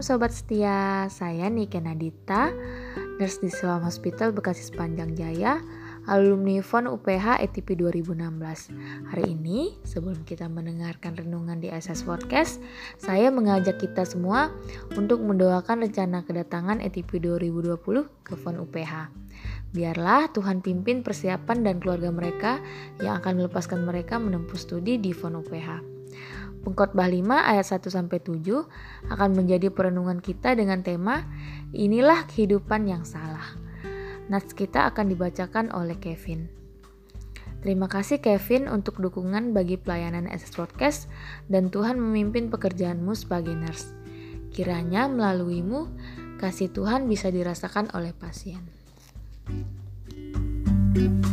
Sobat Setia, saya Nike Nadita, nurse di Siloam Hospital Bekasi Sepanjang Jaya, alumni FON UPH ETP 2016. Hari ini, sebelum kita mendengarkan renungan di SS Podcast, saya mengajak kita semua untuk mendoakan rencana kedatangan ETP 2020 ke FON UPH. Biarlah Tuhan pimpin persiapan dan keluarga mereka yang akan melepaskan mereka menempuh studi di FON UPH. Pengkhotbah 5 ayat 1 sampai 7 akan menjadi perenungan kita dengan tema Inilah kehidupan yang salah. Nats kita akan dibacakan oleh Kevin. Terima kasih Kevin untuk dukungan bagi pelayanan SS Podcast dan Tuhan memimpin pekerjaanmu sebagai nurse. Kiranya melaluimu kasih Tuhan bisa dirasakan oleh pasien. thank you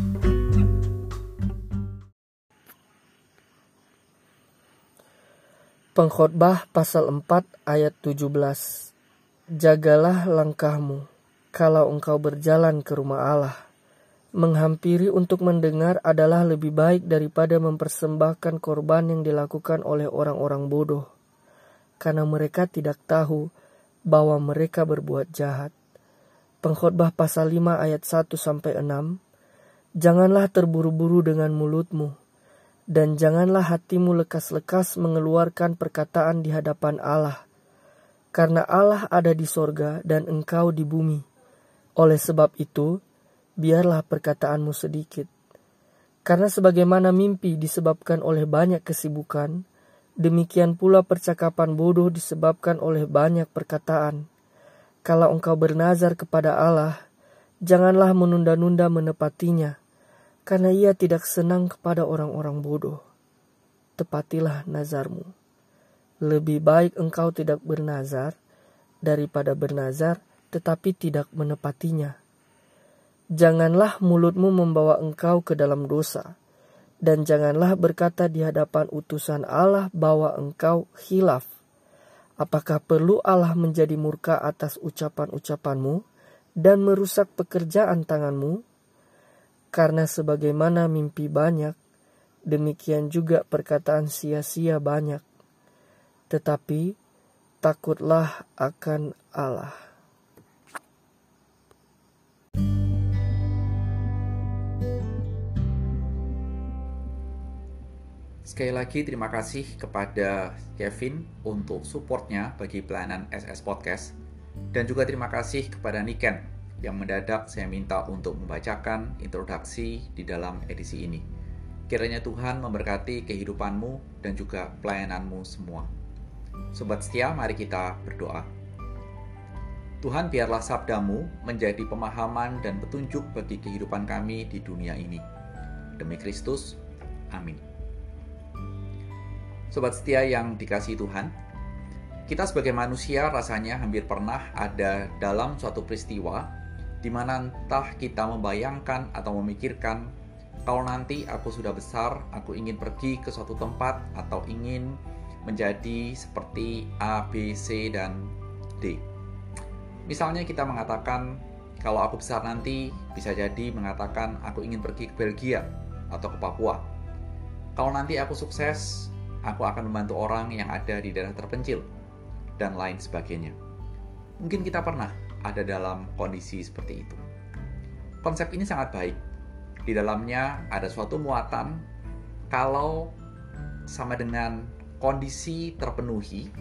Pengkhotbah pasal 4 ayat 17 Jagalah langkahmu kalau engkau berjalan ke rumah Allah. Menghampiri untuk mendengar adalah lebih baik daripada mempersembahkan korban yang dilakukan oleh orang-orang bodoh. Karena mereka tidak tahu bahwa mereka berbuat jahat. Pengkhotbah pasal 5 ayat 1 sampai 6 Janganlah terburu-buru dengan mulutmu dan janganlah hatimu lekas-lekas mengeluarkan perkataan di hadapan Allah, karena Allah ada di sorga dan engkau di bumi. Oleh sebab itu, biarlah perkataanmu sedikit. Karena sebagaimana mimpi disebabkan oleh banyak kesibukan, demikian pula percakapan bodoh disebabkan oleh banyak perkataan. Kalau engkau bernazar kepada Allah, janganlah menunda-nunda menepatinya, karena ia tidak senang kepada orang-orang bodoh. Tepatilah nazarmu. Lebih baik engkau tidak bernazar daripada bernazar tetapi tidak menepatinya. Janganlah mulutmu membawa engkau ke dalam dosa, dan janganlah berkata di hadapan utusan Allah bahwa engkau hilaf. Apakah perlu Allah menjadi murka atas ucapan-ucapanmu dan merusak pekerjaan tanganmu? Karena sebagaimana mimpi banyak, demikian juga perkataan sia-sia banyak. Tetapi takutlah akan Allah. Sekali lagi terima kasih kepada Kevin untuk supportnya bagi pelayanan SS Podcast dan juga terima kasih kepada Niken yang mendadak saya minta untuk membacakan introduksi di dalam edisi ini. Kiranya Tuhan memberkati kehidupanmu dan juga pelayananmu semua. Sobat setia, mari kita berdoa. Tuhan biarlah sabdamu menjadi pemahaman dan petunjuk bagi kehidupan kami di dunia ini. Demi Kristus, amin. Sobat setia yang dikasih Tuhan, kita sebagai manusia rasanya hampir pernah ada dalam suatu peristiwa di mana entah kita membayangkan atau memikirkan kalau nanti aku sudah besar, aku ingin pergi ke suatu tempat atau ingin menjadi seperti A, B, C, dan D. Misalnya kita mengatakan, kalau aku besar nanti bisa jadi mengatakan aku ingin pergi ke Belgia atau ke Papua. Kalau nanti aku sukses, aku akan membantu orang yang ada di daerah terpencil dan lain sebagainya. Mungkin kita pernah ada dalam kondisi seperti itu. Konsep ini sangat baik. Di dalamnya ada suatu muatan kalau sama dengan kondisi terpenuhi,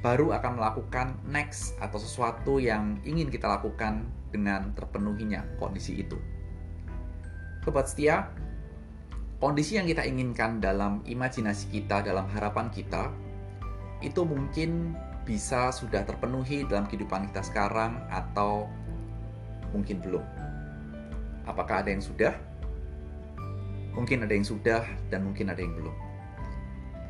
baru akan melakukan next atau sesuatu yang ingin kita lakukan dengan terpenuhinya kondisi itu. Sobat setia, kondisi yang kita inginkan dalam imajinasi kita, dalam harapan kita, itu mungkin bisa sudah terpenuhi dalam kehidupan kita sekarang atau mungkin belum. Apakah ada yang sudah? Mungkin ada yang sudah dan mungkin ada yang belum.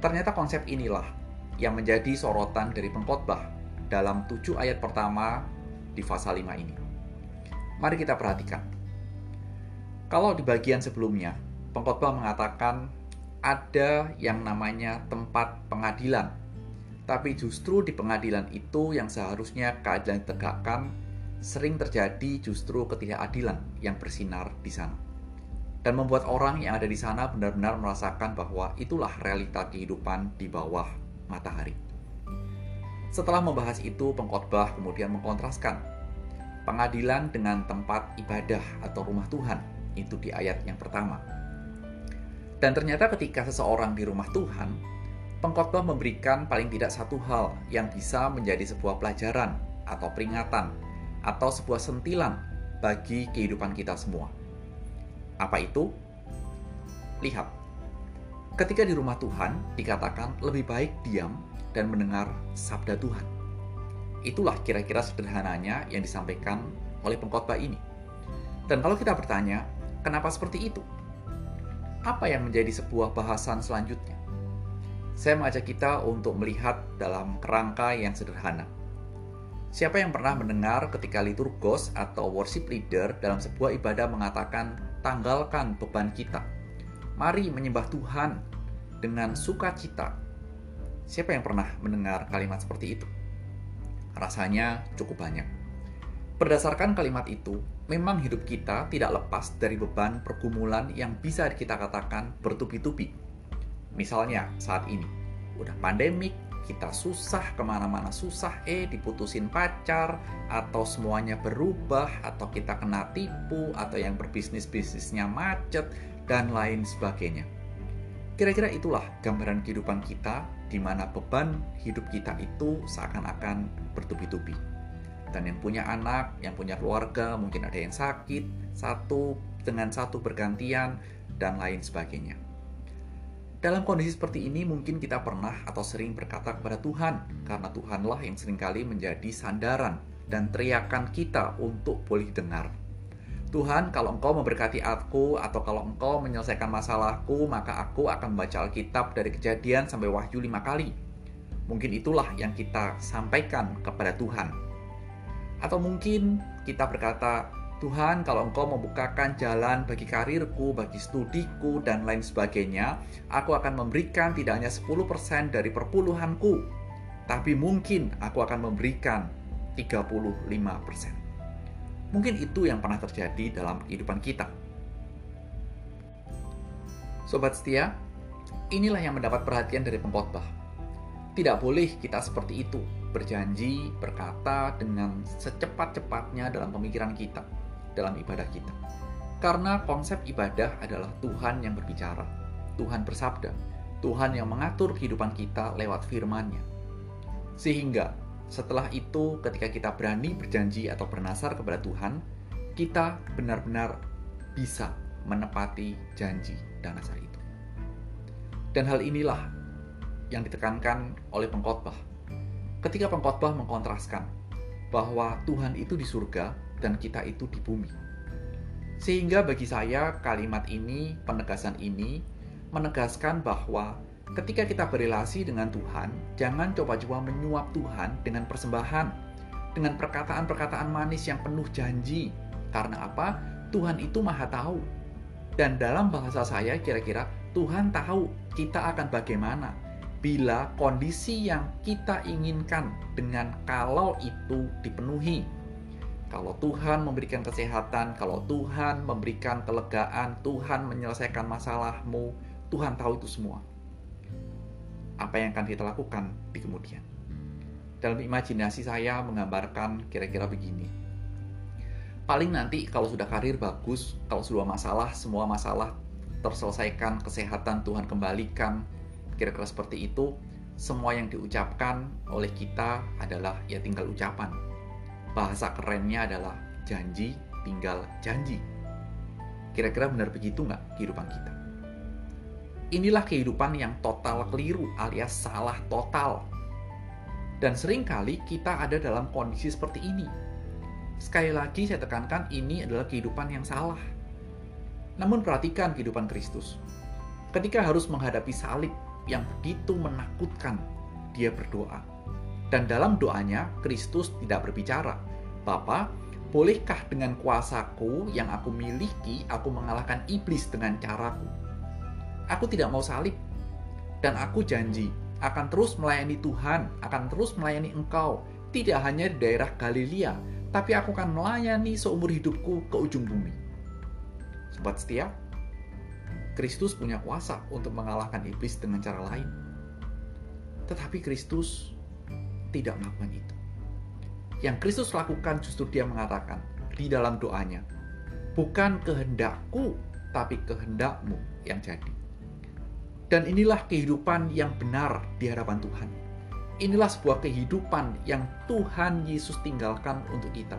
Ternyata konsep inilah yang menjadi sorotan dari pengkhotbah dalam tujuh ayat pertama di pasal 5 ini. Mari kita perhatikan. Kalau di bagian sebelumnya, pengkhotbah mengatakan ada yang namanya tempat pengadilan tapi justru di pengadilan itu yang seharusnya keadilan ditegakkan, sering terjadi justru ketidakadilan yang bersinar di sana. Dan membuat orang yang ada di sana benar-benar merasakan bahwa itulah realita kehidupan di bawah matahari. Setelah membahas itu, pengkhotbah kemudian mengkontraskan pengadilan dengan tempat ibadah atau rumah Tuhan. Itu di ayat yang pertama. Dan ternyata ketika seseorang di rumah Tuhan, pengkhotbah memberikan paling tidak satu hal yang bisa menjadi sebuah pelajaran atau peringatan atau sebuah sentilan bagi kehidupan kita semua. Apa itu? Lihat, ketika di rumah Tuhan dikatakan lebih baik diam dan mendengar sabda Tuhan. Itulah kira-kira sederhananya yang disampaikan oleh pengkhotbah ini. Dan kalau kita bertanya, kenapa seperti itu? Apa yang menjadi sebuah bahasan selanjutnya? Saya mengajak kita untuk melihat dalam kerangka yang sederhana. Siapa yang pernah mendengar ketika liturgos atau worship leader dalam sebuah ibadah mengatakan, "Tanggalkan beban kita. Mari menyembah Tuhan dengan sukacita Siapa yang pernah mendengar kalimat seperti itu? Rasanya cukup banyak. Berdasarkan kalimat itu, memang hidup kita tidak lepas dari beban pergumulan yang bisa kita katakan bertubi-tubi. Misalnya saat ini, udah pandemik, kita susah ke mana-mana susah, eh diputusin pacar, atau semuanya berubah, atau kita kena tipu, atau yang berbisnis-bisnisnya macet, dan lain sebagainya. Kira-kira itulah gambaran kehidupan kita di mana beban hidup kita itu seakan-akan bertubi-tubi. Dan yang punya anak, yang punya keluarga, mungkin ada yang sakit, satu dengan satu bergantian, dan lain sebagainya. Dalam kondisi seperti ini mungkin kita pernah atau sering berkata kepada Tuhan, karena Tuhanlah yang sering kali menjadi sandaran dan teriakan kita untuk boleh dengar. Tuhan, kalau engkau memberkati aku atau kalau engkau menyelesaikan masalahku, maka aku akan membaca Alkitab dari kejadian sampai wahyu lima kali. Mungkin itulah yang kita sampaikan kepada Tuhan. Atau mungkin kita berkata, Tuhan, kalau engkau membukakan jalan bagi karirku, bagi studiku, dan lain sebagainya, aku akan memberikan tidak hanya 10% dari perpuluhanku, tapi mungkin aku akan memberikan 35%. Mungkin itu yang pernah terjadi dalam kehidupan kita. Sobat setia, inilah yang mendapat perhatian dari pengkhotbah. Tidak boleh kita seperti itu, berjanji, berkata dengan secepat-cepatnya dalam pemikiran kita, dalam ibadah kita. Karena konsep ibadah adalah Tuhan yang berbicara, Tuhan bersabda, Tuhan yang mengatur kehidupan kita lewat firman-Nya. Sehingga setelah itu, ketika kita berani berjanji atau bernasar kepada Tuhan, kita benar-benar bisa menepati janji dan nasar itu. Dan hal inilah yang ditekankan oleh pengkhotbah. Ketika pengkhotbah mengkontraskan bahwa Tuhan itu di surga dan kita itu di bumi. Sehingga bagi saya kalimat ini, penegasan ini menegaskan bahwa ketika kita berrelasi dengan Tuhan, jangan coba-coba menyuap Tuhan dengan persembahan, dengan perkataan-perkataan manis yang penuh janji. Karena apa? Tuhan itu maha tahu. Dan dalam bahasa saya kira-kira Tuhan tahu kita akan bagaimana bila kondisi yang kita inginkan dengan kalau itu dipenuhi. Kalau Tuhan memberikan kesehatan, kalau Tuhan memberikan kelegaan, Tuhan menyelesaikan masalahmu, Tuhan tahu itu semua apa yang akan kita lakukan di kemudian. Dalam imajinasi saya menggambarkan kira-kira begini. Paling nanti kalau sudah karir bagus, kalau sudah masalah, semua masalah terselesaikan, kesehatan Tuhan kembalikan, kira-kira seperti itu, semua yang diucapkan oleh kita adalah ya tinggal ucapan. Bahasa kerennya adalah janji tinggal janji. Kira-kira benar begitu nggak kehidupan kita? Inilah kehidupan yang total keliru alias salah total. Dan sering kali kita ada dalam kondisi seperti ini. Sekali lagi saya tekankan ini adalah kehidupan yang salah. Namun perhatikan kehidupan Kristus. Ketika harus menghadapi salib yang begitu menakutkan, dia berdoa. Dan dalam doanya, Kristus tidak berbicara, Bapa, bolehkah dengan kuasaku yang aku miliki, aku mengalahkan iblis dengan caraku? Aku tidak mau salib. Dan aku janji akan terus melayani Tuhan, akan terus melayani Engkau, tidak hanya di daerah Galilea, tapi aku akan melayani seumur hidupku ke ujung bumi. Sobat setia, Kristus punya kuasa untuk mengalahkan iblis dengan cara lain. Tetapi Kristus tidak melakukan itu. Yang Kristus lakukan justru dia mengatakan di dalam doanya, bukan kehendakku, tapi kehendakmu yang jadi. Dan inilah kehidupan yang benar di hadapan Tuhan. Inilah sebuah kehidupan yang Tuhan Yesus tinggalkan untuk kita.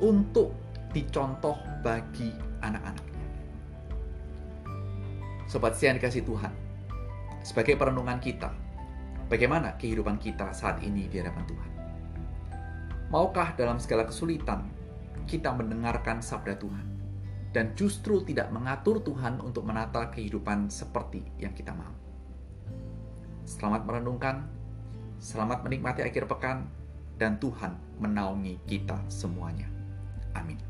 Untuk dicontoh bagi anak-anaknya. Sobat siang dikasih Tuhan, sebagai perenungan kita, bagaimana kehidupan kita saat ini di hadapan Tuhan? Maukah dalam segala kesulitan kita mendengarkan sabda Tuhan dan justru tidak mengatur Tuhan untuk menata kehidupan seperti yang kita mau? Selamat merenungkan, selamat menikmati akhir pekan, dan Tuhan menaungi kita semuanya. Amin.